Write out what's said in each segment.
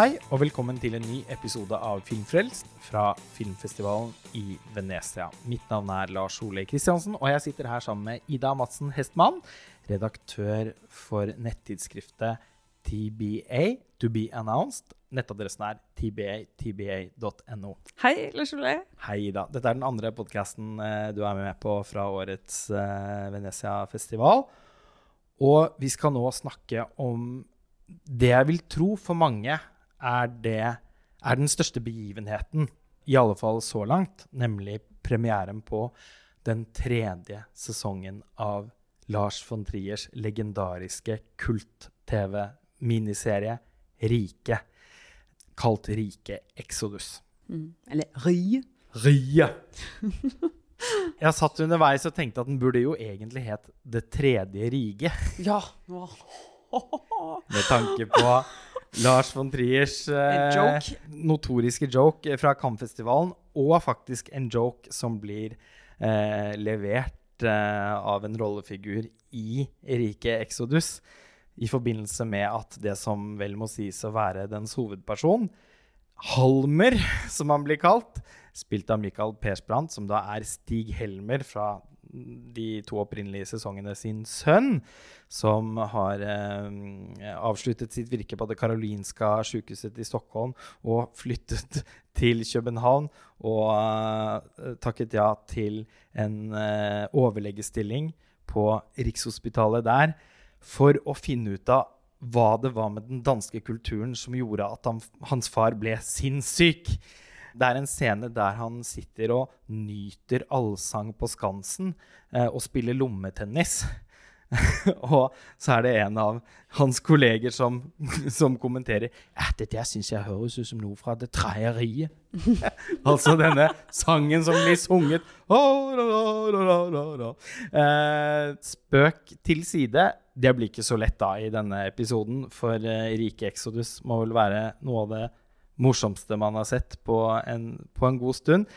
Hei og velkommen til en ny episode av Filmfrelst fra filmfestivalen i Venezia. Mitt navn er Lars Ole Kristiansen, og jeg sitter her sammen med Ida Madsen Hestmann, redaktør for nettidsskriftet TBA, To Be Announced. Nettadressen er tba.tba.no. Hei, Lars Ole. Hei, Ida. Dette er den andre podkasten du er med på fra årets uh, Venezia-festival. Og vi skal nå snakke om det jeg vil tro for mange er, det, er den største begivenheten, i alle fall så langt, nemlig premieren på den tredje sesongen av Lars von Triers legendariske kult-TV-miniserie Rike, kalt Rike Exodus. Mm. Eller Rie. Rie. Jeg satt underveis og tenkte at den burde jo egentlig het Det tredje rige. Ja. Med tanke på Lars von Triers eh, joke. notoriske joke fra Cannes-festivalen, og faktisk en joke som blir eh, levert eh, av en rollefigur i Rike Exodus, i forbindelse med at det som vel må sies å være dens hovedperson, Halmer, som han blir kalt, spilt av Michael Persbrandt, som da er Stig Helmer fra de to opprinnelige sesongene sin sønn, som har eh, avsluttet sitt virke på det karolinska sykehuset i Stockholm og flyttet til København og eh, takket ja til en eh, overlegestilling på Rikshospitalet der for å finne ut av hva det var med den danske kulturen som gjorde at han, hans far ble sinnssyk. Det er en scene der han sitter og nyter allsang på Skansen eh, og spiller lommetennis. og så er det en av hans kolleger som, som kommenterer at det der syns jeg høres ut som noe fra Det tredje riket. altså denne sangen som blir sunget. Eh, spøk til side. Det blir ikke så lett da i denne episoden, for eh, Rike Exodus må vel være noe av det morsomste man har sett på en, på en god stund.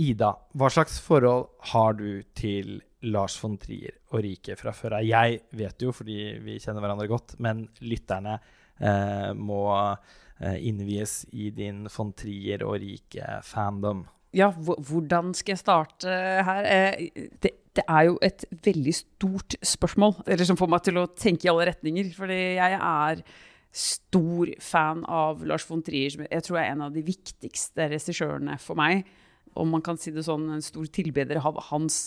Ida, hva slags forhold har du til Lars von Trier og Rike fra før av? Jeg vet jo, fordi vi kjenner hverandre godt, men lytterne eh, må eh, innvies i din von Trier og Rike-fandom. Ja, hvordan skal jeg starte her? Eh, det, det, er jo et veldig stort spørsmål, eller som får meg til å tenke i alle retninger. Fordi jeg er stor fan av Lars von Trier. Som Jeg tror er en av de viktigste regissørene for meg. Om man kan si det sånn, en stor tilbeder av hans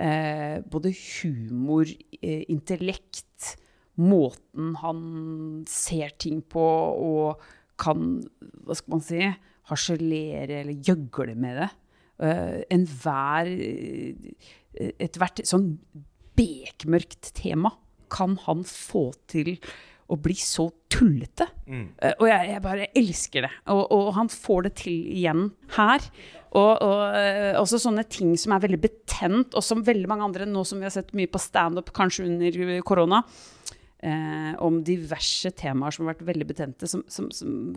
eh, både humor, eh, intellekt, måten han ser ting på og kan, hva skal man si, harselere eller gjøgle med det. Eh, Enhver Ethvert sånn bekmørkt tema kan han få til å bli så tullete. Mm. Uh, og jeg, jeg, bare elsker det. Og, og, han får det til igjen her. Og, og uh, også sånne ting som er veldig betent, og som veldig mange andre, nå som vi har sett mye på standup, kanskje under korona, uh, om diverse temaer som har vært veldig betente, som, som, som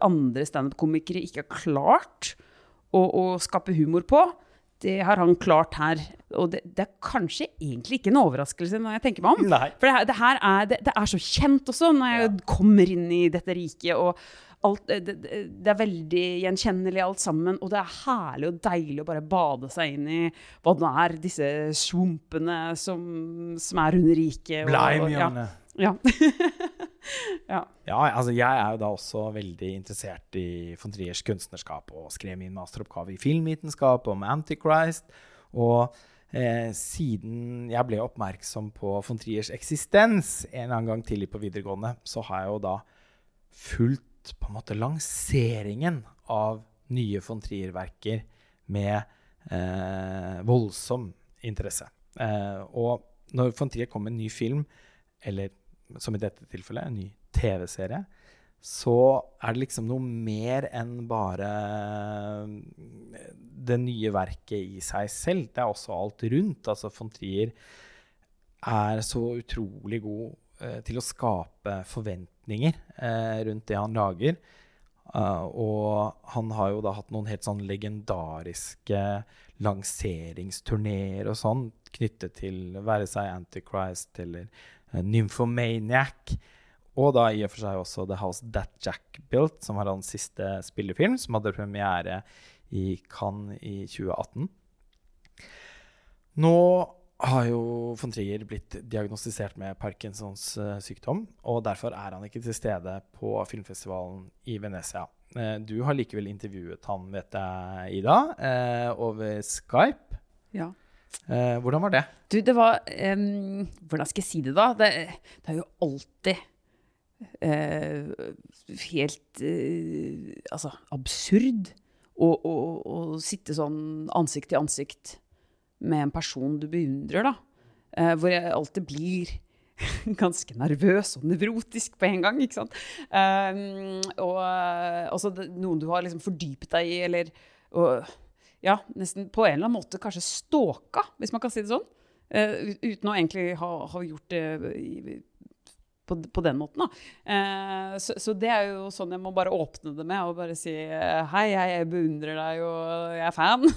andre standup-komikere ikke har klart å, å skape humor på det har han klart her. Og det, det, er kanskje egentlig ikke en overraskelse når jeg tenker meg om. Nei. For det, det her er, det, er så kjent også, når jeg ja. kommer inn i dette riket. og alt, det, er veldig gjenkjennelig alt sammen. Og det er herlig og deilig å bare bade seg inn i hva det er, disse svumpene som, som er under riket. Bleimjørnet. Ja. ja. ja. altså jeg er jo da også veldig interessert i von Triers kunstnerskap og skrev min masteroppgave i filmvitenskap om Antichrist. Og eh, siden jeg ble oppmerksom på von Triers eksistens en eller annen gang tidlig på videregående, så har jeg jo da fulgt på en måte lanseringen av nye von Trier-verker med eh, voldsom interesse. Eh, og når von Trier kom med en ny film, eller som i dette tilfellet, en ny TV-serie, så er det liksom noe mer enn bare eh, det nye verket i seg selv. Det er også alt rundt. Altså von Trier er så utrolig god eh, til å skape forventninger eh, rundt det han lager. Uh, og han har jo da hatt noen helt sånn legendariske lanseringsturneer og sånn knyttet til være seg Antichrist eller Nymphomaniac. Og da i og for seg også The House That Jack Built, som var hans siste spillefilm, som hadde premiere i Cannes i 2018. Nå har jo von Trier blitt diagnostisert med Parkinsons uh, sykdom, og derfor er han ikke til stede på filmfestivalen i Venezia. Uh, du har likevel intervjuet han, vet jeg, Ida, over Skype. Ja. Hvordan var det? Du, det var um, Hvordan skal jeg si det, da? Det, det er jo alltid helt altså absurd å, å, å sitte sånn ansikt til ansikt med en person du beundrer, da. Uh, hvor jeg alltid blir ganske nervøs og nevrotisk på en gang. ikke sant? Um, og altså noen du har liksom fordypet deg i, eller og, ja, nesten på en eller annen måte kanskje stalka, hvis man kan si det sånn. Uh, uten å egentlig ha, ha gjort det i, på, på, den måten. Da. Uh, så, så, det er jo sånn jeg må bare åpne det med og bare si hei, jeg beundrer deg og jeg er fan.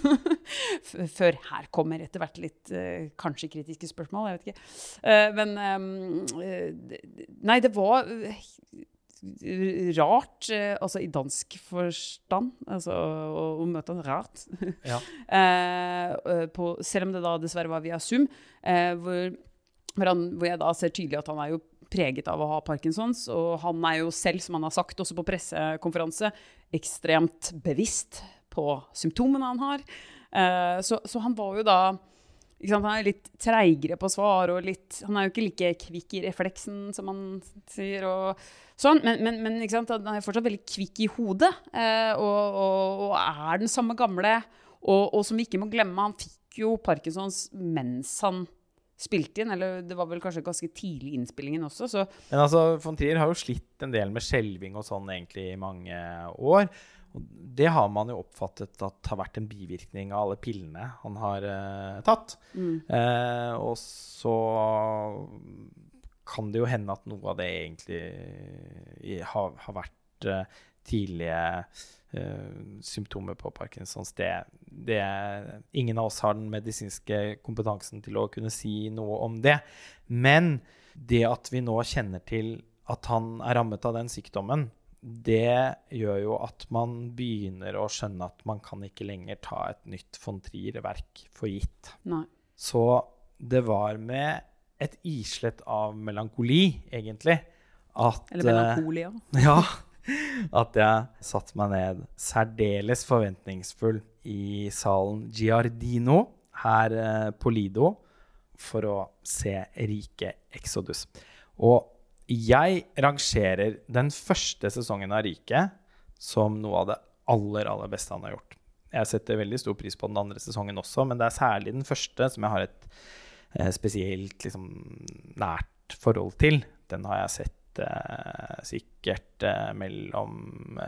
Før her kommer etter hvert litt uh, kanskje kritiske spørsmål, jeg vet ikke. Eh, men eh, Nei, det var eh, rart, eh, altså i dansk forstand, altså å, å møte han rart. Ja. på, selv om det da dessverre var via Zoom, hvor, hvor, han, hvor jeg da ser tydelig at han er jo preget av å ha parkinsons. Og han er jo selv, som han har sagt også på pressekonferanse, ekstremt bevisst på symptomene han har. Eh, så, så, han var jo da Han er litt treigere på svar, og litt, han er jo ikke like kvikk i refleksen, som han sier. og sånn, Men, men, men han er fortsatt veldig kvikk i hodet, eh, og, og, og, er den samme gamle. Og, og, som vi ikke må glemme, han fikk jo parkinsons mens han spilte inn. Eller det var vel kanskje ganske tidlig i innspillingen også. Så. Men altså, von Trier har jo slitt en del med skjelving og sånn egentlig i mange år. Og det har man jo oppfattet at har vært en bivirkning av alle pillene han har uh, tatt. Mm. Uh, og så kan det jo hende at noe av det egentlig har, har vært uh, tidlige symptomer på Parkinsons. Det, det, ingen av oss har den medisinske kompetansen til å kunne si noe om det. Men det at vi nå kjenner til at han er rammet av den sykdommen, det gjør jo at man begynner å skjønne at man kan ikke lenger ta et nytt von Trier-verk for gitt. Nei. Så det var med et islett av melankoli, egentlig, at Eller melankolia. ja. Uh, ja at jeg satte meg ned særdeles forventningsfull i salen Giardino her eh, på Lido for å se Rike Exodus. Og jeg rangerer den første sesongen av Rike som noe av det aller, aller beste han har gjort. Jeg setter veldig stor pris på den andre sesongen også, men det er særlig den første som jeg har et eh, spesielt liksom, nært forhold til. Den har jeg sett eh, sikkert eh, mellom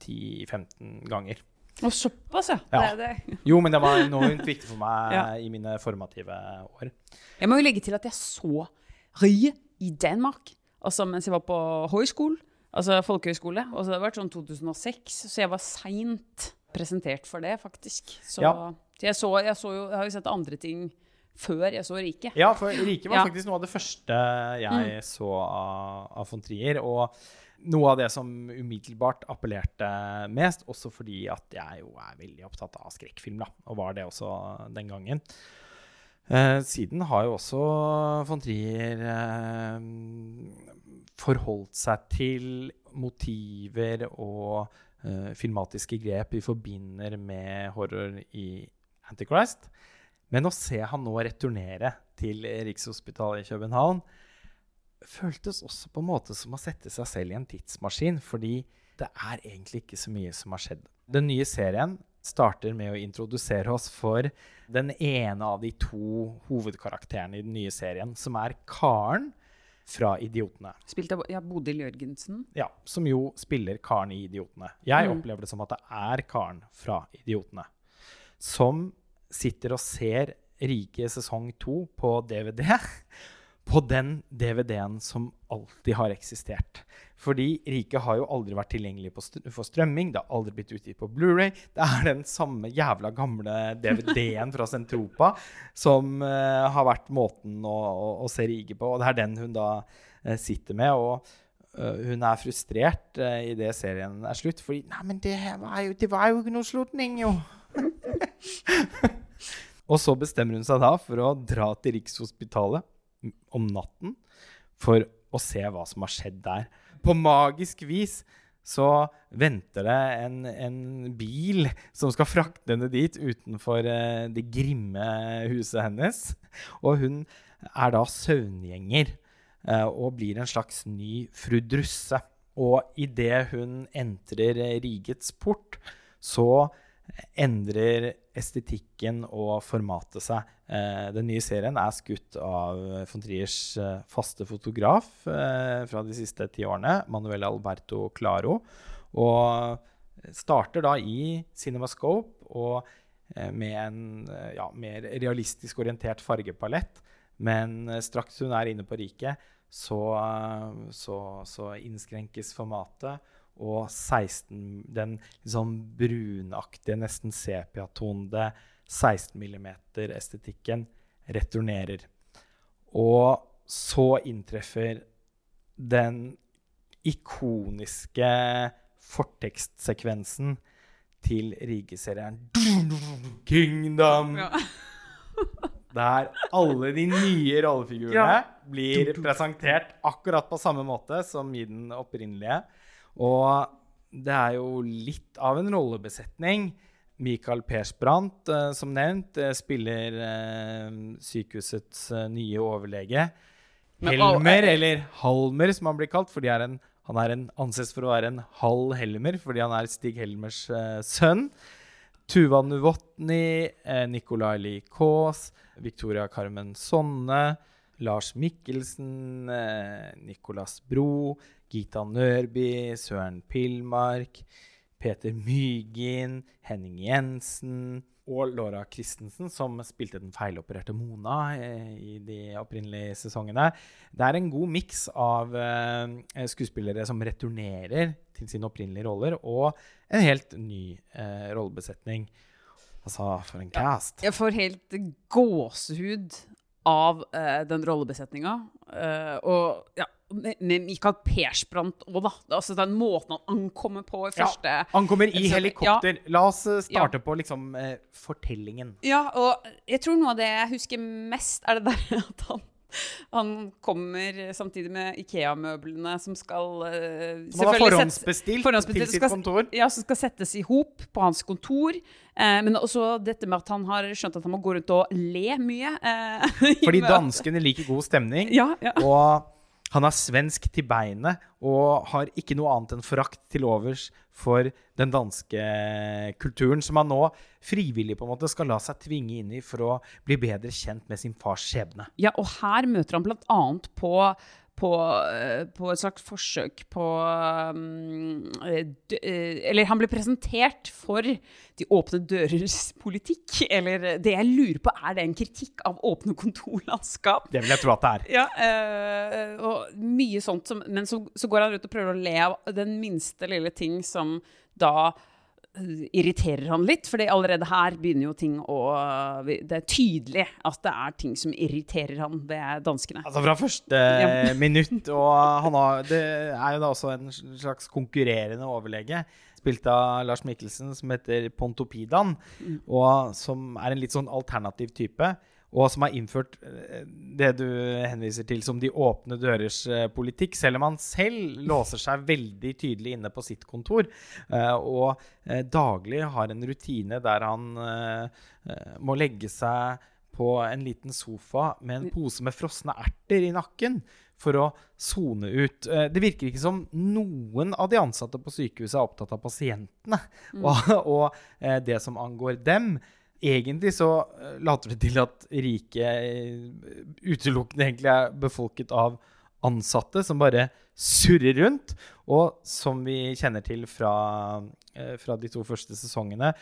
10-15 eh, ganger. Og såpass, ja. ja. Det det. jo, men det var enormt viktig for meg ja. i mine formative år. Jeg må jo legge til at jeg så Rye i Danmark altså mens jeg var på høyskole, altså folkehøyskole. Og så det har vært sånn 2006, så jeg var seint presentert for det, faktisk. Så, ja. jeg, så, jeg, så jo, jeg har jo sett andre ting før jeg så Rike. Ja, for Rike var ja. faktisk noe av det første jeg mm. så av, av von Trier. Og noe av det som umiddelbart appellerte mest, også fordi at jeg jo er veldig opptatt av skrekkfilm, da, og var det også den gangen. Eh, siden har jo også von Trier eh, forholdt seg til motiver og eh, filmatiske grep vi forbinder med horror i Antichrist. Men å se han nå returnere til Rikshospitalet i København føltes også på en måte som å sette seg selv i en tidsmaskin, fordi det er egentlig ikke så mye som har skjedd. Den nye serien starter med å introdusere oss for den ene av de to hovedkarakterene i den nye serien, som er Karen fra 'Idiotene'. Spilt av ja, Bodil Jørgensen? Ja, som jo spiller Karen i 'Idiotene'. Jeg mm. opplever det som at det er Karen fra 'Idiotene'. Som sitter og ser Rike sesong to på DVD. På den DVD-en som alltid har eksistert. Fordi Rike har jo aldri vært tilgjengelig for strømming. Det har aldri blitt utgitt på Blu-ray. Det er den samme jævla gamle DVD-en fra Sentropa som uh, har vært måten å, å, å, se Rike på. Og det er den hun da uh, sitter med. Og uh, hun er frustrert uh, idet serien er slutt, fordi Nei, men det var jo, det var jo ikke noe slutning, jo. og så bestemmer hun seg da for å dra til Rikshospitalet om natten for å se hva som har skjedd der. På magisk vis så venter det en, en bil som skal frakte henne dit utenfor uh, det grimme huset hennes. Og hun er da søvngjenger uh, og blir en slags ny fru Drusse. Og idet hun entrer rigets port, så endrer estetikken og formatet seg. Eh, den nye serien er skutt av von Triers eh, faste fotograf eh, fra de siste ti årene, Manuel Alberto Claro. Og starter da i Cinemascope og eh, med en eh, ja, mer realistisk orientert fargepalett. Men eh, straks hun er inne på riket, så, så, så innskrenkes formatet og 16, den liksom brunaktige, nesten sepiatonede 16 mm-estetikken returnerer. Og så inntreffer den ikoniske fortekstsekvensen til Rige-serien Kingdom! Ja. der alle de nye rollefigurene ja. blir presentert akkurat på samme måte som i den opprinnelige. Og det er jo litt av en rollebesetning. Michael Persbrandt, uh, som nevnt, uh, spiller uh, sykehusets nye overlege. Helmer, eller Halmer, som han blir kalt, fordi en, han er en, anses for å være en halv Helmer, fordi han er Stig Helmers sønn. Tuva Nuvotny, Nicolai Lie Kaas, Victoria Carmen Sonne, Lars Mikkelsen, Nicolas Bro, Gita Nørby, Søren Pilmark, Peter Mygin, Henning Jensen og Laura Christensen, som spilte den feilopererte Mona eh, i de opprinnelige sesongene. Det er en god miks av eh, skuespillere som returnerer til sine opprinnelige roller, og en helt ny eh, rollebesetning. Altså, for en cast. Jeg får helt gåsehud av uh, den rollebesetninga. Og ja, med, Michael Persbrandt òg, da. Altså Den måten han ankommer på i første ja, Han kommer i helikopter. Ja. La oss eh, starte ja. på liksom eh, fortellingen. Ja, og jeg tror noe av det jeg husker mest, er det der at han han kommer samtidig med Ikea-møblene som skal uh, Som var forhåndsbestilt, forhåndsbestilt til sitt skal, kontor? Ja, som skal settes i hop på hans kontor. Uh, men også dette med at han har skjønt at han må gå rundt og le mye. Uh, Fordi danskene liker god stemning. Ja, ja. Og han er svensk til beinet og har ikke noe annet enn forakt til overs for den danske kulturen, som han nå frivillig på en måte skal la seg tvinge inn i for å bli bedre kjent med sin fars skjebne. Ja, og her møter han bl.a. på på, eh, på, et slags forsøk på um, Eller han ble presentert for de åpne dørers politikk. Eller det jeg lurer på, er det en kritikk av åpne kontorlandskap? Det vil jeg tro at det er. Ja, uh, og mye sånt. Som, men så, så, går han ut og prøver å le av den minste lille ting som da irriterer han litt, fordi allerede her begynner jo ting å Det er tydelig at det er ting som irriterer han ved danskene. Altså fra første ja. minutt, og har, det er jo da også en slags konkurrerende overlege. Spilt av Lars Mikkelsen, som heter Pontopidan, mm. og som er en litt sånn alternativ type og som har innført eh, det du henviser til som de åpne dørers eh, politikk, selv om han selv låser seg veldig tydelig inne på sitt kontor eh, og daglig har en rutine der han må legge seg på en liten sofa med en pose med frosne erter i nakken for å sone ut. Det virker ikke som noen av de ansatte på sykehuset er opptatt av pasientene mm. og, og det som angår dem. Egentlig så eh, later det til at riket eh, utelukkende egentlig er befolket av ansatte som bare surrer rundt. Og som vi kjenner til fra, eh, fra de to første sesongene,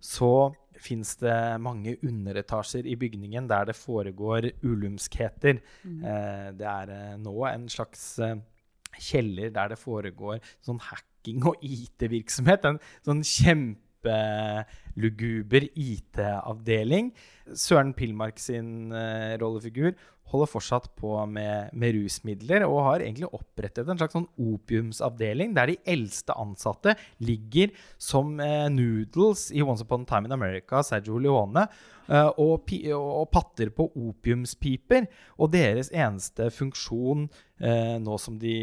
så fins det mange underetasjer i bygningen der det foregår ulumskheter. Mm. Det er nå en slags kjeller der det foregår sånn hacking og IT-virksomhet. En sånn kjempe luguber IT-avdeling. Søren Pilmark sin uh, rollefigur holder fortsatt på med, med, rusmidler og har egentlig opprettet en slags sånn opiumsavdeling der de eldste ansatte ligger som eh, noodles i Once Upon a Time in America, Sergio Leone, eh, og, og, patter på opiumspiper. Og deres eneste funksjon nå som de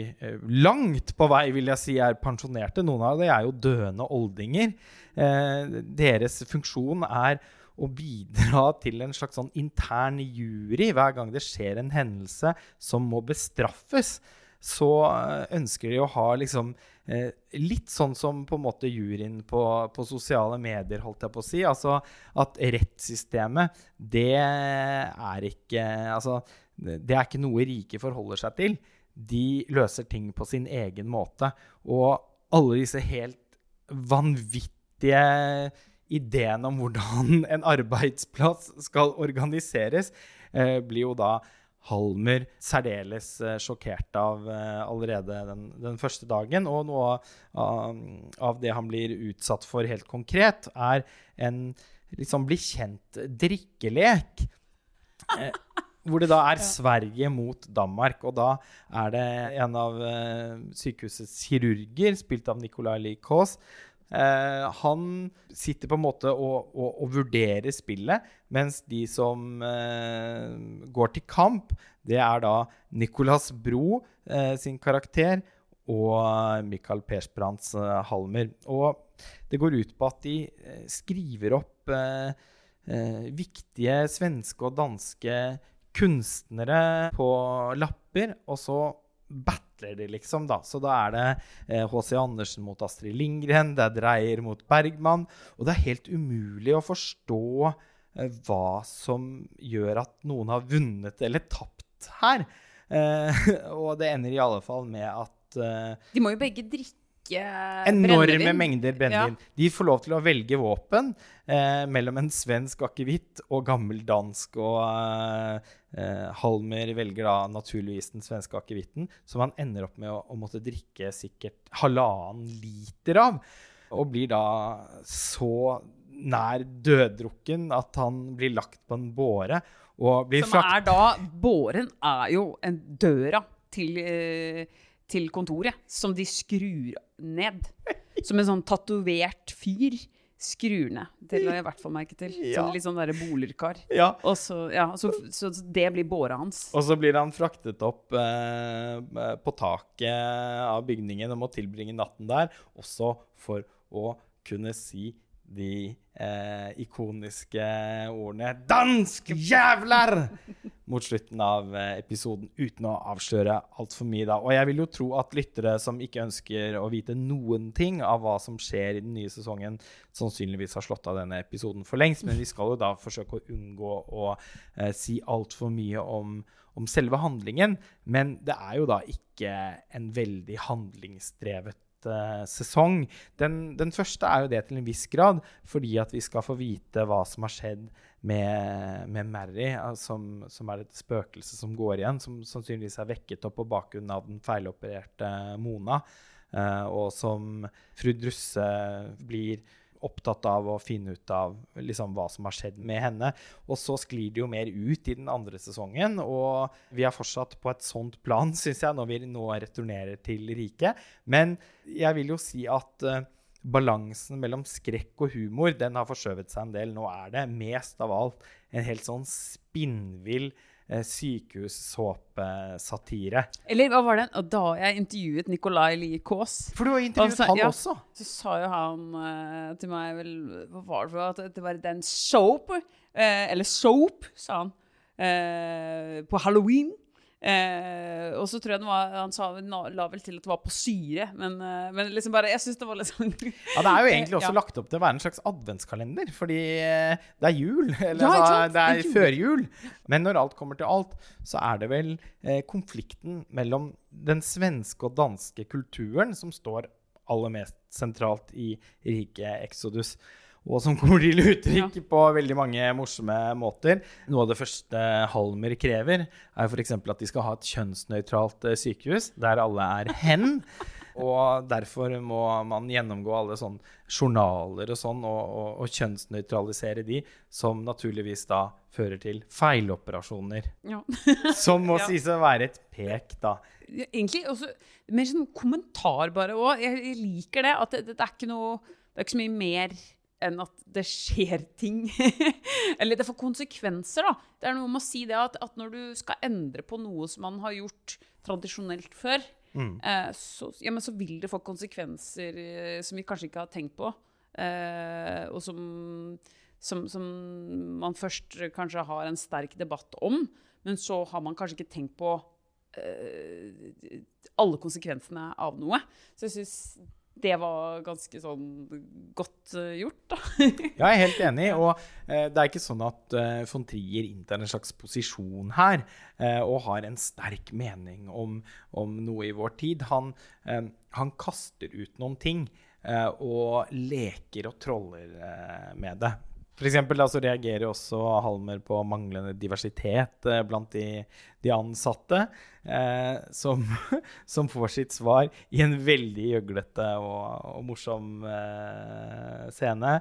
langt på vei vil jeg si er pensjonerte, noen av dem er jo døende oldinger, deres funksjon er å bidra til en slags sånn intern jury hver gang det skjer en hendelse som må bestraffes. Så eh, ønsker de å ha liksom eh, litt sånn som på en måte juryen på, på, sosiale medier, holdt jeg på å si. Altså at rettssystemet, det er ikke Altså, det er ikke noe rike forholder seg til. De løser ting på sin egen måte. Og alle disse helt vanvittige ideen om hvordan en arbeidsplass skal organiseres, eh, blir jo da Halmer særdeles eh, sjokkert av eh, allerede den, den, første dagen. Og noe av, av, det han blir utsatt for helt konkret, er en liksom bli kjent-drikkelek. Eh, hvor det da er Sverige mot Danmark. Og da er det en av uh, sykehusets kirurger, spilt av Nicolai Lie Kaas, Eh, han sitter på en måte og, og, og, vurderer spillet, mens de som uh, går til kamp, det er da Nicolas Bro uh, sin karakter og Michael Persbrandts Halmer. Og det går ut på at de skriver opp viktige svenske og danske kunstnere på lapper, og så battler de, liksom. da. Så da er det H.C. Eh, Andersen mot Astrid Lindgren, det er Dreyer mot Bergman. Og det er helt umulig å forstå eh, hva som gjør at noen har vunnet eller tapt her. Eh, og det ender i alle fall med at eh, De må jo begge drikke Enorme mengder brennevin. Ja. De får lov til å velge våpen eh, mellom en svensk akevitt og gammel dansk. Og eh, Eh, Halmer velger da naturligvis den svenske akevitten, som han ender opp med å, å, måtte drikke sikkert halvannen liter av. Og blir da så nær døddrukken at han blir lagt på en båre. som er da Båren er jo en døra til, eh, til kontoret, som de skrur ned. Som en sånn tatovert fyr skrur ned. Det la jeg i hvert fall merke til. Ja. Sånn, litt sånn derre bolerkar. Ja. Og så, ja, så, så, det blir båra hans. Og så blir han fraktet opp eh, på taket av bygningen og må tilbringe natten der, også for å kunne si de eh, ikoniske ordene 'Dansk jævler!' mot slutten av eh, episoden, uten å avsløre altfor mye. da. Og jeg vil jo tro at lyttere som ikke ønsker å vite noen ting av hva som skjer i den nye sesongen, sannsynligvis har slått av denne episoden for lengst. Men vi skal jo da forsøke å unngå å eh, si altfor mye om, om selve handlingen. Men det er jo da ikke en veldig handlingsdrevet sesong. Den, den, første er jo det til en viss grad, fordi at vi skal få vite hva som har skjedd med, med Mary, som, som, er et spøkelse som går igjen, som sannsynligvis er vekket opp på bakgrunn av den feilopererte Mona, uh, og som fru Drusse blir opptatt av å finne ut av liksom, hva som har skjedd med henne. Og så sklir det jo mer ut i den andre sesongen, og vi er fortsatt på et sånt plan, syns jeg, når vi nå returnerer til riket. Men jeg vil jo si at uh, balansen mellom skrekk og humor den har forskjøvet seg en del. Nå er det mest av alt en helt sånn spinnvill eh, sykehussåpesatire. Eller hva var det? Og da jeg intervjuet Nicolai Lie Kaas For du har intervjuet så, han ja, også? Så sa jo han uh, til meg vel Hva var det for at det var den soap? Uh, eller soap, sa han. Uh, på halloween. Eh, og så tror jeg var, han sa, la vel til at det var på syre, men, eh, men liksom bare, jeg syns det var litt sånn Ja, det er jo egentlig også ja. lagt opp til å være en slags adventskalender, fordi eh, det er jul. Eller ja, altså, det er førjul. Men når alt kommer til alt, så er det vel eh, konflikten mellom den svenske og danske kulturen som står aller mest sentralt i riket Exodus og som kommer til uttrykk ja. på veldig mange morsomme måter. Noe av det første Halmer krever, er f.eks. at de skal ha et kjønnsnøytralt eh, sykehus der alle er hen. Og derfor må man gjennomgå alle sånne journaler og sånn, og, og, og kjønnsnøytralisere de, som naturligvis da fører til feiloperasjoner. Ja. Som må Ja. sies å være et pek, da. Egentlig også mer sånn kommentar bare òg. Jeg, jeg liker det. At det, det, er ikke noe Det er ikke så mye mer enn at det skjer ting. Eller det får konsekvenser, da. Det er noe med å si det at, at når du skal endre på noe som man har gjort tradisjonelt før, eh, så, ja, men så vil det få konsekvenser eh, som vi kanskje ikke har tenkt på. Eh, og som, som, som man først kanskje har en sterk debatt om, men så har man kanskje ikke tenkt på eh, alle konsekvensene av noe. Så jeg syns det var ganske sånn godt eh, gjort, da. Ja, jeg er helt enig. Og eh, det er ikke sånn at eh, von Trier inntar en slags posisjon her eh, og har en sterk mening om, om noe i vår tid. Han, eh, han kaster ut noen ting eh, og leker og troller med det. For eksempel, da, reagerer også Halmer på manglende diversitet eh, blant de, de ansatte, eh, som, som får sitt svar i en veldig gjøglete og, og morsom eh, scene.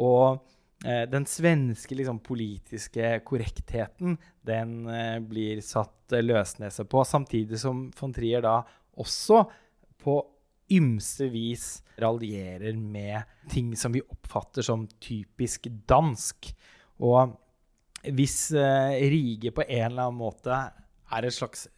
Og eh, den svenske liksom, politiske korrektheten, den eh, blir satt løsnese på, samtidig som von Trier da også på ymse vis raljerer med ting som vi oppfatter som typisk dansk. Og hvis eh, Rige på en eller annen måte er et slags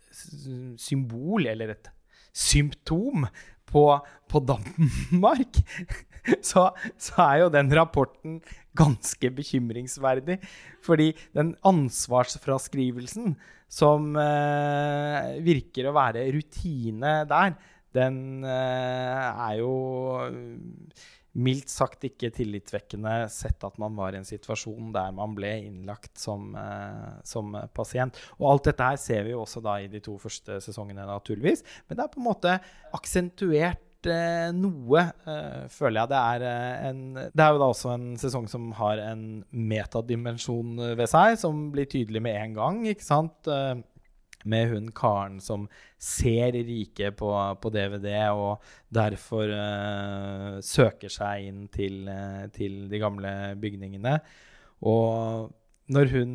symbol eller et symptom på, på Danmark, så, så er jo den rapporten ganske bekymringsverdig. Fordi den ansvarsfraskrivelsen som eh, virker å være rutine der, den eh, er jo mildt sagt ikke tillitvekkende sett at man var i en situasjon der man ble innlagt som, eh, som pasient. Og alt dette her ser vi jo også da i de to første sesongene, naturligvis. Men det er på en måte aksentuert eh, noe, eh, føler jeg. Det er, eh, en, det er jo da også en sesong som har en metadimensjon ved seg, som blir tydelig med en gang, ikke sant? Med hun Karen som ser rike på, på DVD og derfor uh, søker seg inn til, uh, til de gamle bygningene. Og når hun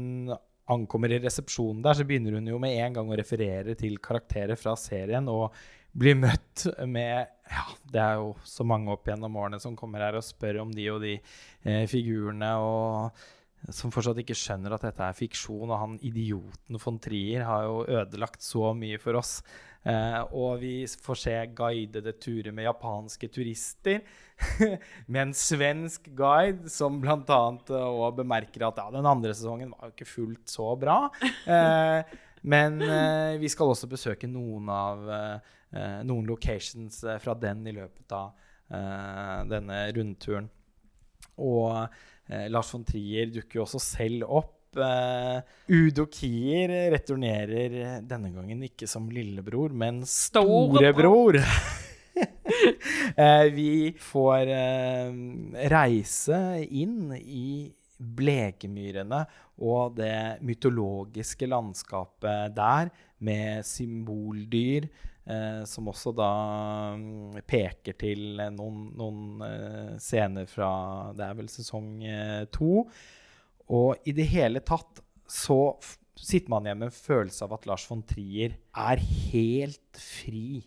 ankommer i resepsjonen der, så begynner hun jo med en gang å referere til karakterer fra serien og blir møtt med Ja, det er jo så mange opp gjennom årene som kommer her og spør om de og de eh, figurene. og som fortsatt ikke skjønner at dette er fiksjon. Og han idioten von Trier har jo ødelagt så mye for oss. Eh, og vi får se guidede turer med japanske turister. med en svensk guide som bl.a. òg bemerker at ja, den andre sesongen var jo ikke fullt så bra. Eh, men eh, vi skal også besøke noen av eh, noen locations eh, fra den i løpet av eh, denne rundturen. Og eh, Lars von Trier dukker jo også selv opp. Eh, Udo Kier returnerer eh, denne gangen ikke som lillebror, men storebror. eh, vi får eh, reise inn i Blekemyrene og det mytologiske landskapet der, med symboldyr, eh, som også da mm, peker til eh, noen, noen eh, scener fra Det er vel sesong eh, to. Og i det hele tatt så sitter man igjen med en følelse av at Lars von Trier er helt fri.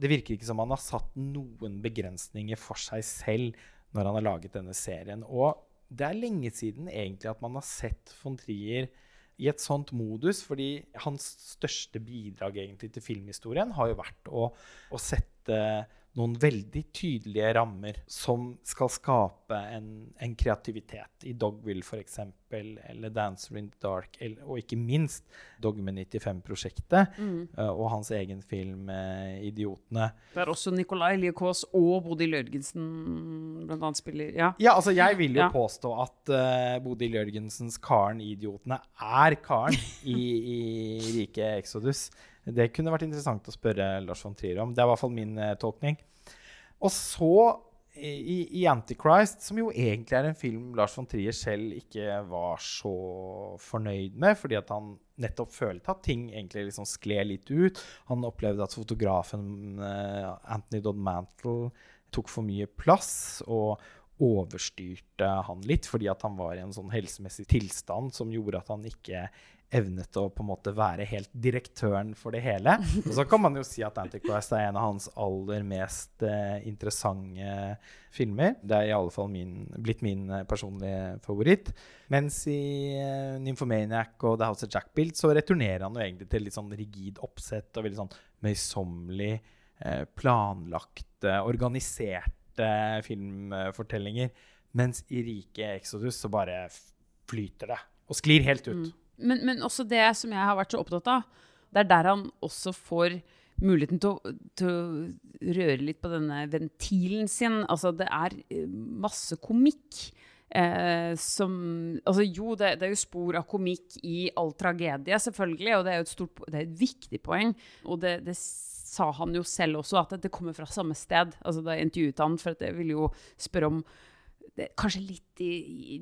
Det virker ikke som han har satt noen begrensninger for seg selv når han har laget denne serien. Og det er lenge siden egentlig at man har sett von Trier i et sånt modus, fordi hans største bidrag egentlig til filmhistorien har jo vært å, å sette noen veldig tydelige rammer som skal skape en, en kreativitet. I Dogwill f.eks., eller 'Dancer in the Dark', eller, og ikke minst Dogme 95-prosjektet eh, og hans egen film eh, 'Idiotene'. Der også Nicolai Liekaas og Bodil Jørgensen annet spiller. Ja. Ja, altså jeg vil jo Ja. påstå at uh, Bodil Jørgensens Karen i 'Idiotene' er Karen i, i Rike Exodus. Det kunne vært interessant å spørre Lars von Trier om. Det er i hvert fall min eh, tolkning. Og så i, i, Antichrist, som jo egentlig er en film Lars von Trier selv ikke var så fornøyd med, fordi at han nettopp følte at ting egentlig liksom skled litt ut. Han opplevde at fotografen uh, Anthony Dodd Mantle tok for mye plass og overstyrte han litt, fordi at han var i en sånn helsemessig tilstand som gjorde at han ikke evnet å på en måte være helt direktøren for det hele. Og så kan man jo si at Antichrist er en av hans aller mest eh, interessante filmer. Det er i alle fall min, blitt min eh, personlige favoritt. Mens i eh, Nymphomaniac og The House of Jack Built så returnerer han jo egentlig til litt sånn rigid oppsett og veldig sånn møysommelig, eh, planlagte, organiserte filmfortellinger. Mens i Rike Exodus så bare flyter det og sklir helt ut. Mm. Men, men, også det som jeg har vært så opptatt av, det er der han også får muligheten til å, til å røre litt på denne ventilen sin. Altså, det er eh, masse komikk. Eh, som Altså, jo, det, det, er jo spor av komikk i all tragedie, selvfølgelig, og det er jo et, stort, det er et viktig poeng. Og det, det sa han jo selv også, at det kommer fra samme sted. Altså, da intervjuet han, for jeg ville jo spørre om det, kanskje litt i, i,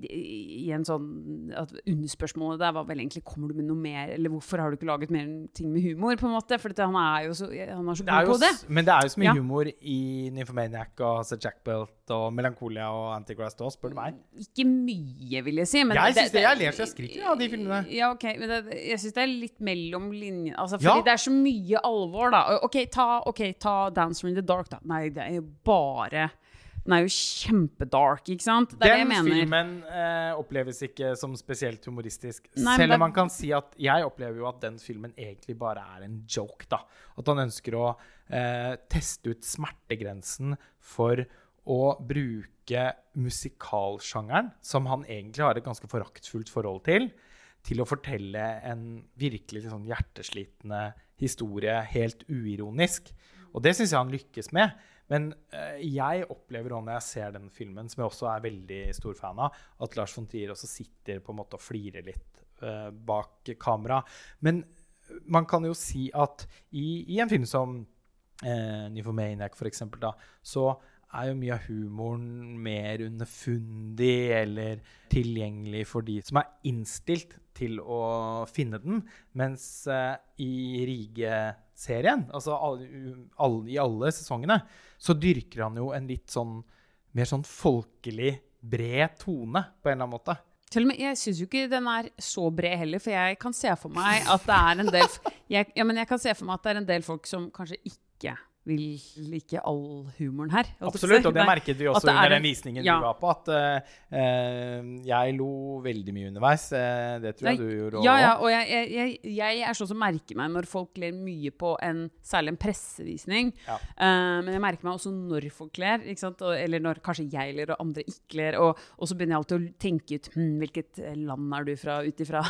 i, en sånn at Underspørsmålet der var vel egentlig Kommer du med noe mer, eller hvorfor har du ikke laget mer ting med humor? på en måte, For han er jo så, han er så god på det. Men det er jo så mye ja. humor i Nymphomaniac og altså Jack Belt og Melancholia og Antichrist òg, spør du meg. Ikke mye, vil jeg si. Men jeg syns det, jeg ler så jeg skriker av de filmene. Ja, ok, men det, jeg syns det er litt mellom linjene. Altså, fordi ja. det er så mye alvor, da. Ok, ta, okay, ta 'Dancer in the Dark', da. Nei, det er jo bare den er jo kjempedark, ikke sant? Det er Den det filmen eh, oppleves ikke som spesielt humoristisk. Nei, Selv om man kan si at jeg opplever jo at den filmen egentlig bare er en joke. da. At han ønsker å eh, teste ut smertegrensen for å bruke musikalsjangeren, som han egentlig har et ganske foraktfullt forhold til, til å fortelle en virkelig liksom, hjerteslitende historie helt uironisk. Og det syns jeg han lykkes med. Men uh, jeg opplever også når jeg ser den filmen, som jeg også er veldig stor fan av, at Lars von Trier også sitter på en måte og flirer litt uh, bak kamera. Men man kan jo si at i, i en film som uh, eksempel, da, så er jo mye av humoren mer underfundig eller tilgjengelig for de som er innstilt til å finne den. Mens uh, i Rige-serien, altså alle, alle, i alle sesongene, så dyrker han jo en litt sånn mer sånn folkelig, bred tone, på en eller annen måte. Til og med, Jeg syns jo ikke den er så bred heller, for jeg kan se for meg at det er en del jeg, ja, men jeg kan se for meg at det er en del folk som kanskje ikke vil like all humoren her. Absolutt, og det merket vi også under den visningen ja. du var på. At uh, jeg lo veldig mye underveis. Uh, det tror jeg du gjorde òg. Ja, ja, og jeg, jeg, jeg, er sånn som merker meg når folk ler mye på en, særlig en pressevisning. Ja. Uh, men jeg merker meg også når folk ler, eller når kanskje jeg ler og andre ikke ler. Og, og så begynner jeg alltid å tenke ut hm, hvilket land er du fra, ut ifra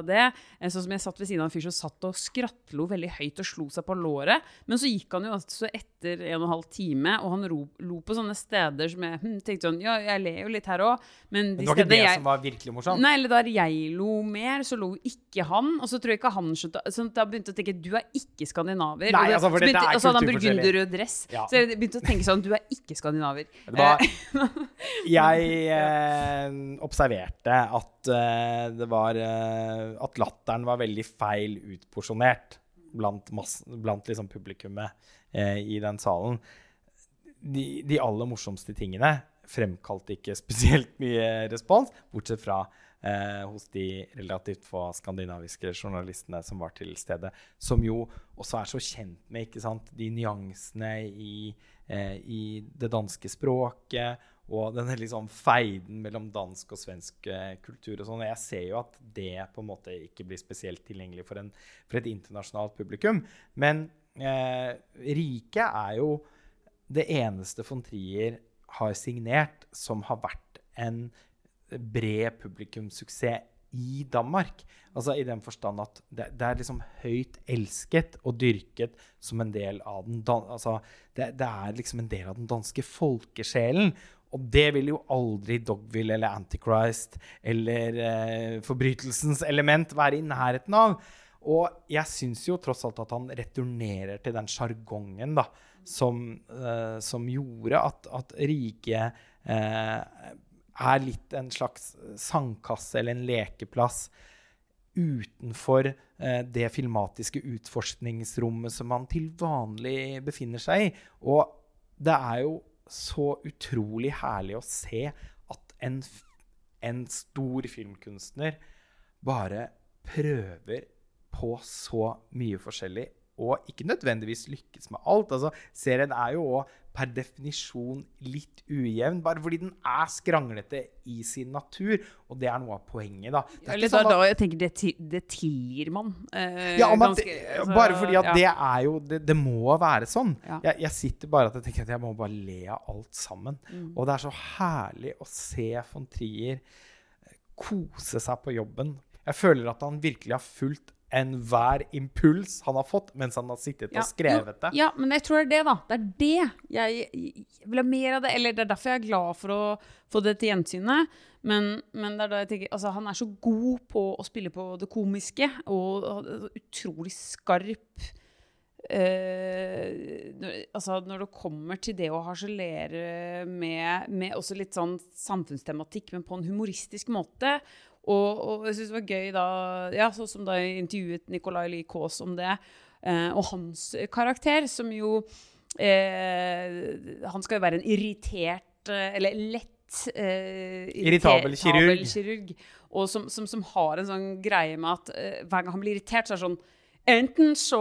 det. Sånn som jeg satt ved siden av en fyr som satt og skrattlo veldig høyt og slo seg på låret. Men så gikk han jo altså etter en og en halv time, og han ro, lo på sånne steder som jeg hm, tenkte sånn Ja, jeg ler jo litt her òg, men de Det var ikke det jeg, som var virkelig morsomt? Nei, eller der jeg lo mer, så lo ikke han. Og så tror jeg ikke han skjønte Så da begynte jeg å tenke Du er ikke skandinaver. Nei, altså, for dette er Og så hadde han burgunderrød dress. Ja. Så jeg begynte å tenke sånn Du er ikke skandinaver. Var, jeg eh, observerte at eh, det var eh, At latteren var veldig feil utporsjonert blant, masse, blant liksom publikummet eh, i den salen. De, de, aller morsomste tingene fremkalte ikke spesielt mye respons, bortsett fra eh, hos de relativt få skandinaviske journalistene som var til stede. Som jo også er så kjent med de nyansene i, eh, i det danske språket og denne liksom feiden mellom dansk og svensk eh, kultur og sånn. Jeg ser jo at det på en måte ikke blir spesielt tilgjengelig for, en, for et internasjonalt publikum. Men eh, Rike er jo det eneste von Trier har signert som har vært en bred publikumssuksess i Danmark. Altså I den forstand at det, det, er liksom høyt elsket og dyrket som en del av den altså, det, det, er liksom en del av den danske folkesjelen. Og det vil jo aldri Dogville eller Antichrist eller eh, forbrytelsens element være i nærheten av. Og jeg syns jo tross alt at han returnerer til den sjargongen som, eh, som gjorde at, at riket eh, er litt en slags sandkasse eller en lekeplass utenfor eh, det filmatiske utforskningsrommet som man til vanlig befinner seg i. Og det er jo så utrolig herlig å se at en, en stor filmkunstner bare prøver på så mye forskjellig og ikke nødvendigvis lykkes med alt. Altså, serien er jo òg per definisjon litt ujevn, bare fordi den er skranglete i sin natur. Og det er noe av poenget, da. Det er sånn at- da jeg tenker det, det tilgir man. eh, ja, ganske- det, altså, bare fordi at ja. det er jo Det, det må være sånn. Ja. Jeg, jeg sitter bare at jeg tenker at jeg må bare le av alt sammen. Mm. Og det er så herlig å se von Trier eh, kose seg på jobben. Jeg føler at han virkelig har fulgt enhver impuls han har fått mens han har sittet Ja, og skrevet det. Ja, men jeg tror det er det, da. Det er det. Jeg, jeg vil ha mer av det. Eller det er derfor jeg er glad for å få det til gjensynet. Men, men det er da jeg tenker, altså, han er så god på å spille på det komiske, og, og utrolig skarp. Eh, altså når det kommer til det å harselere med, med også litt sånn samfunnstematikk, men på en humoristisk måte. Og, og jeg syns det var gøy da Ja, sånn som da jeg intervjuet Nicolay Lie Kaas om det, eh, og hans karakter, som jo eh, Han skal jo være en irritert eh, Eller lett eh, Irritabel kirurg. kirurg. Og som, som, som har en sånn greie med at eh, hver gang han blir irritert, så er det sånn Enten så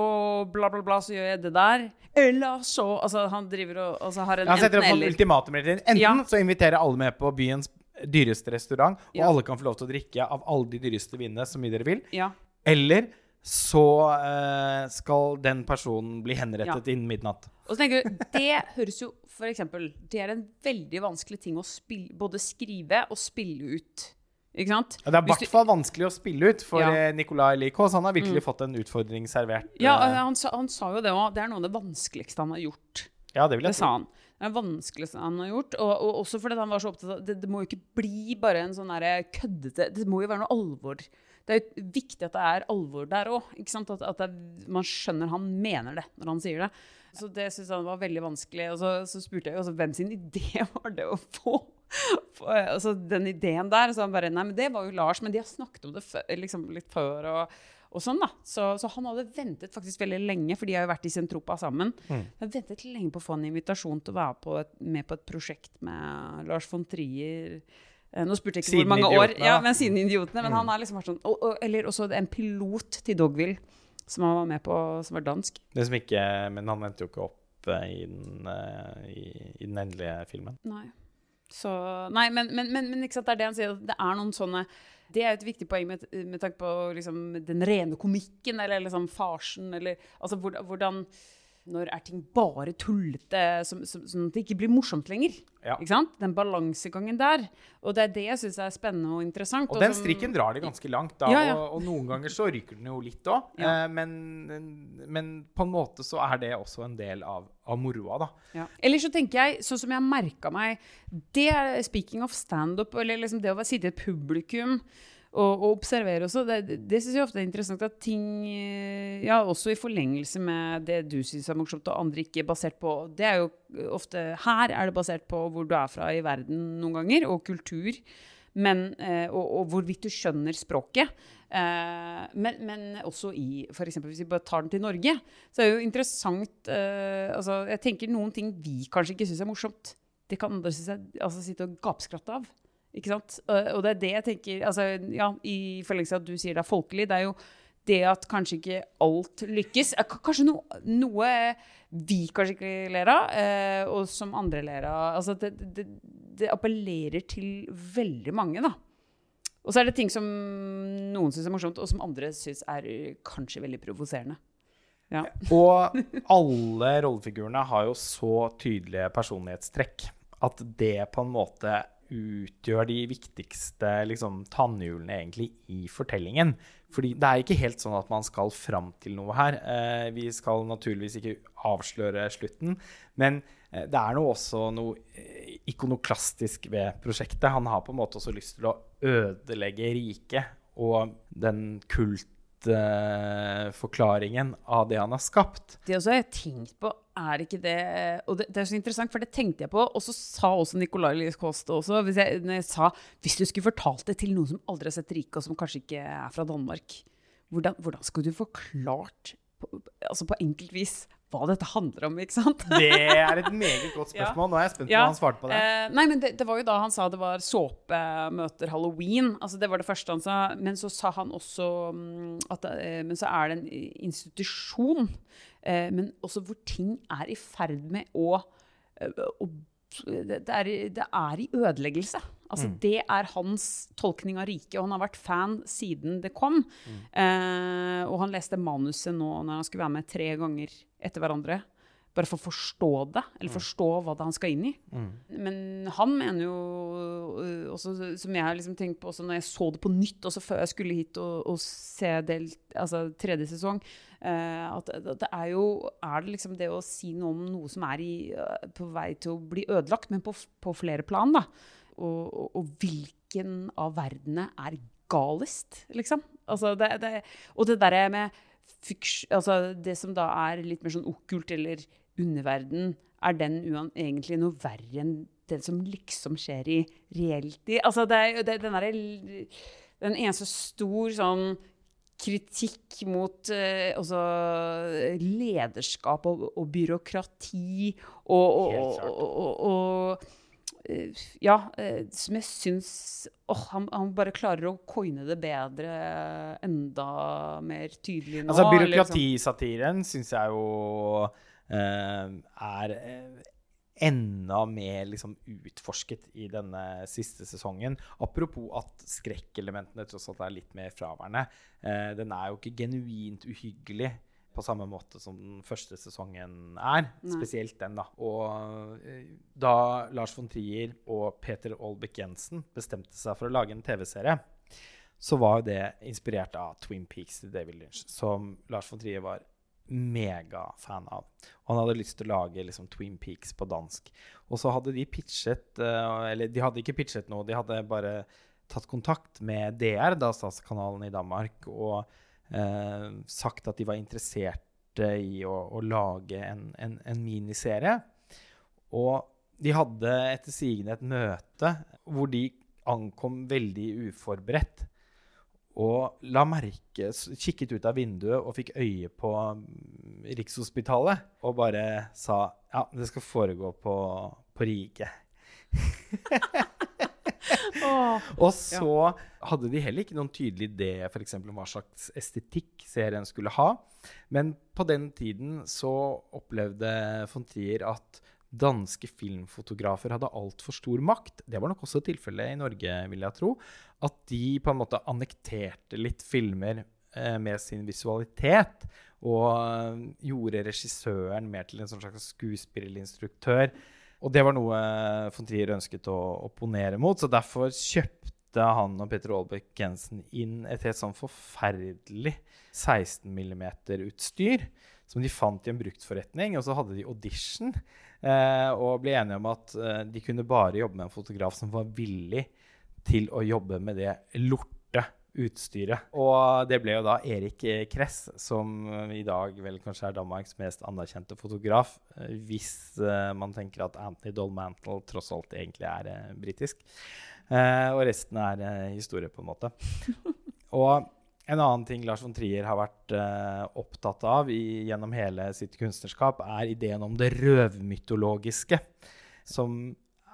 bla, bla, bla, så gjør jeg det der, eller så Altså, han driver og altså, har en Han setter opp sånn ultimatum. Enten Ja. så inviterer alle med på byens dyreste restaurant, og alle kan få lov til å drikke av alle de dyreste vinene så mye dere vil. Ja. Eller så uh, skal den personen bli henrettet innen midnatt. Og så tenker du, Det høres jo for eksempel, Det er en veldig vanskelig ting å spille, både skrive og spille ut. Ikke sant? Ja, Det er i hvert fall vanskelig å spille ut for Ja. eh, Nicolai Likås. Han har virkelig fått en utfordring servert. Ja, eh, han han sa jo det òg. Det er noe av det vanskeligste han har gjort. ja, det vil Det jeg sa tro. Det vanskeligste han har gjort. Og, og også fordi han var så opptatt av det, det må jo ikke bli bare en sånn køddete Det må jo være noe alvor. Det er jo viktig at det er alvor der òg. At, at det, man skjønner han mener det når han sier det. Så det syns han var veldig vanskelig. Og så, så spurte jeg jo også hvem sin idé var det å få altså den ideen der. Så han bare Nei, men det var jo Lars. Men de har snakket om det før, liksom litt før. og og sånn da. Så, så han hadde ventet faktisk veldig lenge, for de har jo vært i Sentropa sammen. Mm. Han hadde ventet lenge på å få en invitasjon til å være på et, med på et prosjekt med Lars von Trier. Eh, Nå spurte jeg ikke Siden hvor mange år, ja, men siden Idiotene. Men Mm. han har liksom vært sånn og, og, Eller også en pilot til Dogville, som han var med på, som var dansk. Det som ikke, men han endte jo ikke opp eh, i den, eh, i, i den endelige filmen. Nei. Så, nei, men, men, men, men det er det han sier. Det er noen sånne Det er et viktig poeng med, med tanke på liksom, den rene komikken, eller liksom farsen, eller altså hvordan Når er ting bare tullete, som- som- sånn at det ikke blir morsomt lenger? Ja. Ikke sant? Den balansegangen der. Og det er det jeg syns er spennende og interessant. Og den som- strikken drar de ganske langt, da. Ja, ja. Og, og noen ganger så ryker den jo litt òg. Eh, men, men på en måte så er det også en del av, av moroa, da. Ja. Eller så tenker jeg, sånn som jeg merka meg det er, Speaking of standup, eller liksom det å sitte i et publikum og, og observere også, det, det, syns jeg ofte er interessant at ting eh, Ja, også i forlengelse med det du syns er morsomt, og andre ikke er basert på Det er jo ofte Her er det basert på hvor du er fra i verden noen ganger, og kultur. Men, eh, og, og hvorvidt du skjønner språket. Eh, men, men også i eksempel Hvis vi bare tar den til Norge, så er det jo interessant altså, Jeg tenker noen ting vi kanskje ikke syns er morsomt. Det kan andre synes er, altså, sitte og gapskratte av. Ikke sant? Og, det er det jeg tenker altså, ja, I forlengelse av at du sier det er folkelig, det er jo det at kanskje ikke alt lykkes. Eh, Kanskje no, noe vi kanskje ikke ler av, eh, og som andre ler av. Altså, det, det, det appellerer til veldig mange, da. Og så er det ting som noen syns er morsomt, og som andre syns er kanskje veldig provoserende. Ja. Og alle rollefigurene har jo så tydelige personlighetstrekk at det på en måte utgjør de viktigste liksom, tannhjulene egentlig i fortellingen. Fordi det er ikke helt sånn at man skal fram til noe her. Eh, vi skal naturligvis ikke avsløre slutten, men eh, det er noe også noe eh, ikonoklastisk ved prosjektet. Han har på en måte også lyst til å ødelegge riket og den kultforklaringen av det han har skapt. Det også har jeg tenkt på er ikke det Og det, det, er så interessant, for det tenkte jeg på. Og så sa også Nicolai Lies Koste også, hvis jeg, når jeg sa hvis du skulle fortalt det til noen som aldri har sett Rike, og som kanskje ikke er fra Danmark, hvordan, hvordan skulle du forklart på, altså på enkelt vis hva dette handler om, ikke sant? det er et meget godt spørsmål. Nå er jeg spent på ja. hva han svarte på det. Eh, nei, men det, det, var jo da han sa det var såpe møter halloween. Altså Det var det første han sa. Men så sa han også mm, at eh, Men så er det en institusjon. Eh, men også hvor ting er i ferd med å, eh, å det, er, det, er, i ødeleggelse. Altså, mm. Det er hans tolkning av riket, og han har vært fan siden det kom. Mm. Eh, og han leste manuset nå når han skulle være med tre ganger etter hverandre. Bare for å forstå det, eller mm. forstå hva det er han skal inn i. Mm. Men han mener jo øh, også, som jeg har liksom tenkt på også når jeg så det på nytt, også før jeg skulle hit og, og se del, altså tredje sesong, uh, at, det er jo Er det liksom det å si noe om noe som er i, uh, på vei til å bli ødelagt, men på, på flere plan, da? Og, og, og, hvilken av verdenene er galest, liksom? Altså det, det, og det derre med altså det som da er litt mer sånn okkult eller underverden, er den egentlig noe verre enn det som liksom skjer i reelt Altså det er den derre Den eneste stor sånn kritikk mot eh, altså, lederskap og, og byråkrati og, og, og Eh, ja, eh, som jeg syns oh, han, han, bare klarer å coine det bedre, enda mer tydelig nå. Altså, Byråkratisatiren liksom. syns jeg jo eh, er eh, enda mer liksom, utforsket i denne siste sesongen. Apropos at skrekkelementene tross alt er litt mer fraværende. Eh, den er jo ikke genuint uhyggelig på samme måte som den første sesongen er. Nei. Spesielt den, da. Og eh, da Lars von Trier og Peter Olbæk Jensen bestemte seg for å lage en TV-serie, så var det inspirert av Twin Peaks til David Lynch, som Lars von Trier var megafan av. Og han hadde lyst til å lage liksom, Twin Peaks på dansk. Og så hadde de pitchet uh, Eller de hadde ikke pitchet noe, de hadde bare tatt kontakt med DR, da statskanalen i Danmark, og eh, sagt at de var interesserte i å, å lage en, en, en, miniserie. Og de hadde etter sigende et møte hvor de ankom veldig uforberedt. Og la merke, kikket ut av vinduet og fikk øye på mm, Rikshospitalet. Og bare sa ja, det skal foregå på, på Rike. og så ja. hadde de heller ikke noen tydelig idé f.eks. om hva slags estetikk serien skulle ha. Men på den tiden så opplevde von Trier at danske filmfotografer hadde altfor stor makt. Det var nok også tilfellet i Norge, vil jeg tro. At de på en måte annekterte litt filmer eh, med sin visualitet. Og eh, gjorde regissøren mer til en sånn slags skuespillerinstruktør. Og det var noe von Trier ønsket å opponere mot, så derfor kjøpte han og Peter Aalbæk Jensen inn et helt sånn forferdelig 16 mm-utstyr som de fant i en bruktforretning. Og så hadde de audition eh, og ble enige om at eh, de kunne bare jobbe med en fotograf som var villig til å jobbe med det lorte utstyret. Og det ble jo da Erik Kress, som i dag vel kanskje er Danmarks mest anerkjente fotograf, eh, hvis uh, man tenker at Anthony Dolmantle tross alt egentlig er uh, britisk. Uh, og resten er historie, på en måte. og en annen ting Lars von Trier har vært opptatt av i, gjennom hele sitt kunstnerskap, er ideen om det røvmytologiske. Som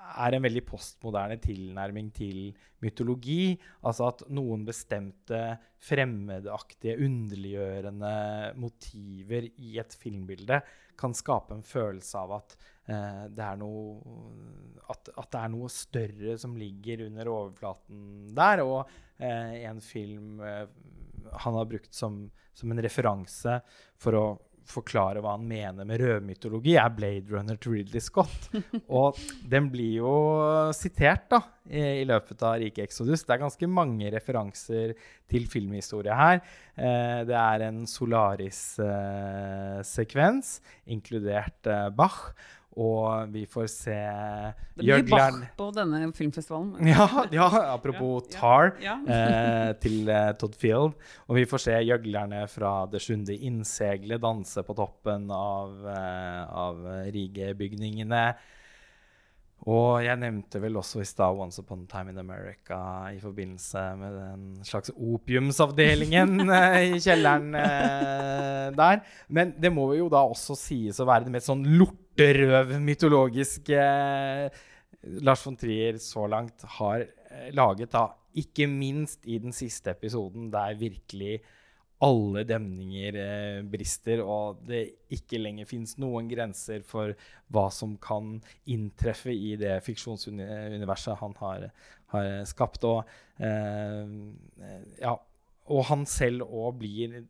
er en veldig postmoderne tilnærming til mytologi. Altså at noen bestemte fremmedaktige, underliggjørende motiver i et filmbilde kan skape en følelse av at, eh, det, er noe, at, at det er noe større som ligger under overflaten der. Og eh, en film eh, han har brukt som, som en referanse for å forklare hva han mener med rødmytologi, er Blade Runner til Ridley Scott. Og den blir jo sitert da, i, i løpet av Rike Exodus. Det er ganske mange referanser til filmhistorie her. Eh, det er en Solaris-sekvens, eh, inkludert eh, Bach. Og vi får se Det blir Bach på denne filmfestivalen. ja, ja, apropos Ja, Tar ja. eh, til eh, Todd Field. Og vi får se gjøglerne fra det sjuende innseglet danse på toppen av, eh, av Rige-bygningene. Og jeg nevnte vel også i stad Once Upon a Time in America i forbindelse med den slags opiumsavdelingen eh, i kjelleren eh, der. Men det må jo da også sies å være det mest sånn lorterøv mytologiske eh, Lars von Trier så langt har eh, laget, da. Ikke minst i den siste episoden, der virkelig alle demninger eh, brister, og det ikke lenger fins noen grenser for hva som kan inntreffe i det fiksjonsuniverset han har, har skapt. Og, eh, ja, og han selv òg blir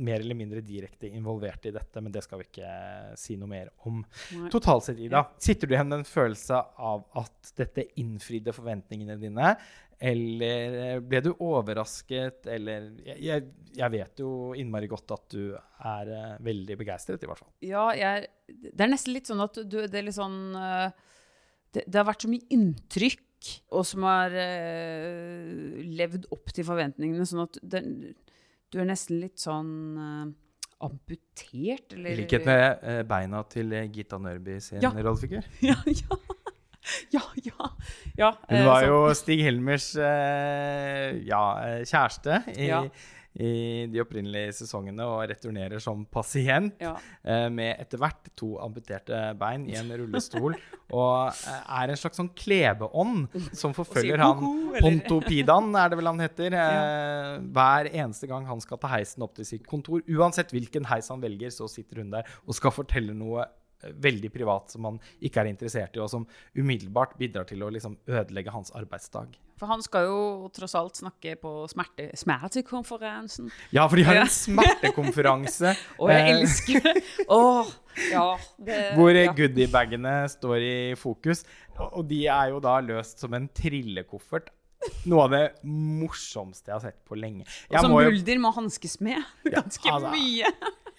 mer eller mindre direkte involvert i dette, men det skal vi ikke si noe mer om. Nei. Totalt sett, Ida, sitter du igjen med en følelse av at dette innfridde forventningene dine? Eller eh, ble du overrasket, eller Jeg, jeg, vet jo innmari godt at du er eh, veldig begeistret, i hvert fall. Ja, jeg, det er nesten litt sånn at du, det er litt sånn eh, det, det har vært så mye inntrykk, og som har levd opp til forventningene, sånn at det, du er nesten litt sånn amputert, eller I likhet med beina til Gita Nørby sin Ja. rollefigur. Ja, ja. Ja, ja. Hun eh, var så- jo Stig Helmers eh, ja, eh, kjæreste i, Ja. i de opprinnelige sesongene og returnerer som pasient. ja. eh, med etter hvert to amputerte bein i en rullestol. og er en slags sånn klebeånd som forfølger sier han eller- Pontopidan, er det vel han heter. Eh, hver eneste gang han skal ta heisen opp til sitt kontor. Uansett hvilken heis han velger, så sitter hun der og skal fortelle noe veldig privat som han ikke er interessert i, og som umiddelbart bidrar til å liksom ødelegge hans arbeidsdag. For han skal jo tross alt snakke på smerte, smertekonferansen. Ja, for de har Ja. en smertekonferanse. Og jeg eh, elsker oh, ja. Det, Hvor ja. goodiebagene står i fokus. Og de er jo da løst som en trillekoffert. Noe av det morsomste jeg har sett på lenge. Jeg Som må, jo, Mulder må hanskes med. Ganske altså, mye.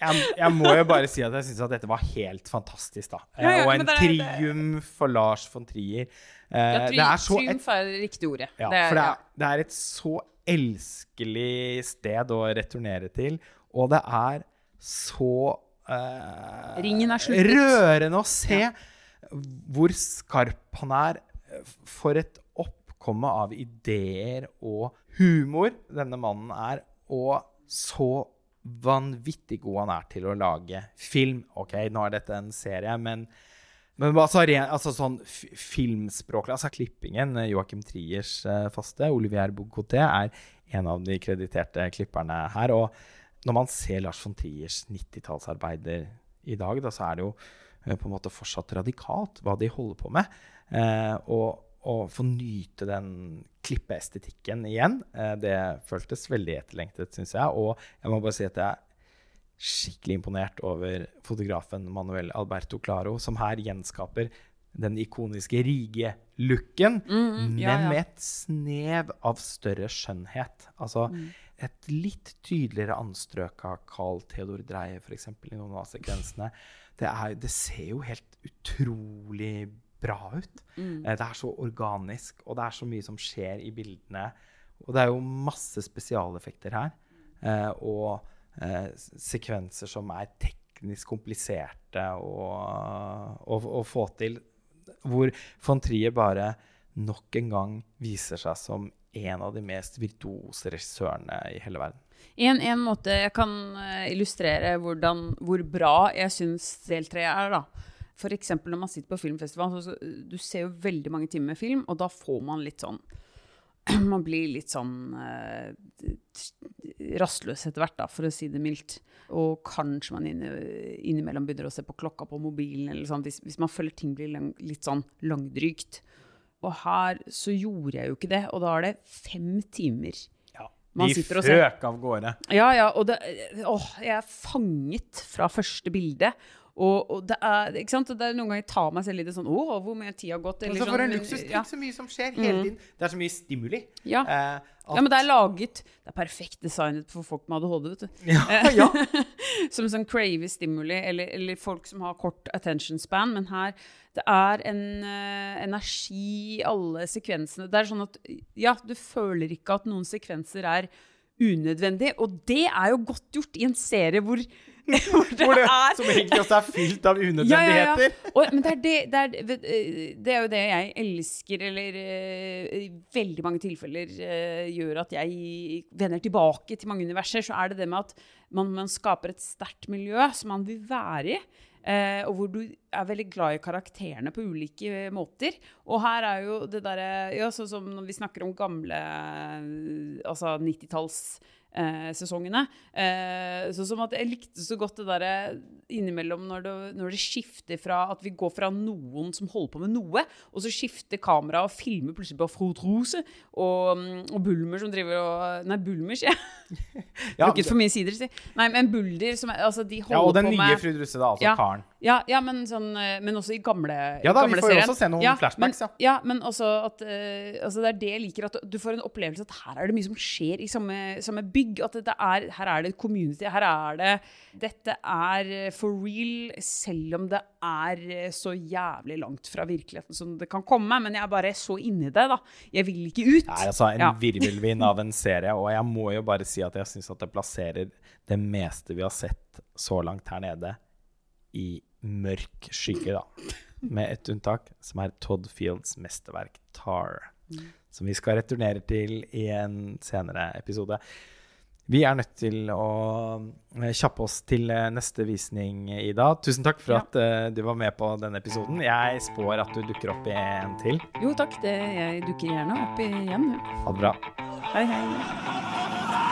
Jeg, jeg må jo bare si at jeg syns at dette var helt fantastisk, da. Eh, Ja, ja, og en triumf for Lars von Trier. Eh, Ja, tri er så et triumf er det riktige ordet. Ja, Det er- for det er, det er et så elskelig sted å returnere til, og det er så eh, Ringen er sluttet. rørende å se hvor skarp han er for et oppkomme av ideer og humor denne mannen er, og så vanvittig god han er til å lage film. Ok, nå er dette en serie, men men altså, altså sånn filmspråklig, altså klippingen, Joakim Joachim Triers eh, faste, Olivier Bogoté, er en av de krediterte klipperne her. Og når man ser Lars von Triers 90-tallsarbeider i dag, da, så er det jo eh, på en måte fortsatt radikalt hva de holder på med. Eh, og å få nyte den klippeestetikken igjen, eh, det føltes veldig etterlengtet, syns jeg. Og jeg må bare si at jeg er skikkelig imponert over fotografen Manuel Alberto Claro, som her gjenskaper den ikoniske Rige-looken, Mm, ja, men med et snev av større skjønnhet. Altså Mm. et litt tydeligere anstrøk av Carl Theodor Dreie, f.eks., i noen av sekvensene. Det, er, det ser jo helt utrolig bra ut. Mm. Eh, Det er så organisk, og det er så mye som skjer i bildene. Og det er jo masse spesialeffekter her. eh, Og eh, sekvenser som er teknisk kompliserte å, å, å få til. Hvor von Trier bare nok en gang viser seg som en av de mest virtuose regissørene i hele verden. En, en måte jeg kan illustrere hvordan, hvor bra jeg syns del tre er, da. Eksempel når man sitter på filmfestival, så, du ser jo veldig mange timer med film, og da får man litt sånn Man blir litt sånn eh, rastløs etter hvert, da, for å si det mildt. Og kanskje man inne, innimellom begynner å se på klokka på mobilen, eller sånn, hvis, hvis man føler ting blir lang, litt sånn langdrygt. Og her så gjorde jeg jo ikke det, og da er det fem timer. Ja, Man De føk av gårde. Ja, ja, og det, å, jeg er fanget fra første bilde. Og, og det, er, ikke sant? Og det er noen ganger jeg tar meg selv i det sånn Å, hvor mye tid har gått? Eller så sånn, for en luksustid, ja. så mye som skjer hele tiden. Det er så mye stimuli. Ja. Eh, ja, men det er laget Det er perfekt designet for folk med ADHD, vet du. ja, ja. som sånn crave stimuli, eller, eller folk som har kort attention span. Men her det er en uh, energi i alle sekvensene. Det er sånn at ja, du føler ikke at noen sekvenser er unødvendig. Og det er jo godt gjort i en serie hvor, hvor det, er som egentlig også er fylt av ja, ja, ja. unødvendigheter. Og, men det er, det, det, er, eh, det er jo det jeg elsker, eller eh, i veldig mange tilfeller eh, gjør at jeg vender tilbake til mange universer. Så er det det med at man, man skaper et sterkt miljø som man vil være i. Uh, og hvor du er veldig glad i karakterene på ulike måter. Og her er jo det derre Ja, sånn som når vi snakker om gamle Altså 90-talls eh, sesongene. Eh, sånn som at jeg likte så godt det derre innimellom når det, når det skifter fra at vi går fra noen som holder på med noe, og så skifter kamera og filmer plutselig på Frode Rose og, mm, og Bulmer som driver og Nei, Bulmer, sier jeg. Ja, Brukket for mye sider, si. Nei, men Bulder som Altså, de holder ja, og den nye med Frud Russe, da. Altså Ja. karen. Ja, ja, men sånn eh, Men også i gamle Ja da, vi får jo også se noen flashbacks, ja. Men, ja, men også at uh, altså Det er det jeg liker, at du får en opplevelse at her er det mye som skjer i samme, samme bygg. At det er, her er det et community. Her er det Dette er eh, for real, selv om det er så jævlig langt fra virkeligheten som det kan komme. Men jeg er bare så inni det, da. Jeg vil ikke ut. Er altså en Ja. virvelvind av en serie, og jeg må jo bare si at jeg syns at det plasserer det meste vi har sett så langt her nede, i mørk skygge, da. Med ett unntak, som er Todd Fields mesterverk Tar. Som vi skal returnere til i en senere episode. Vi er nødt til å eh, kjappe oss til eh, neste visning, Ida. Tusen takk for Ja. at uh, du var med på denne episoden. Jeg spår at du dukker opp i en til. Jo takk, det, jeg dukker gjerne opp igjen. Ha det bra. Hei, hei.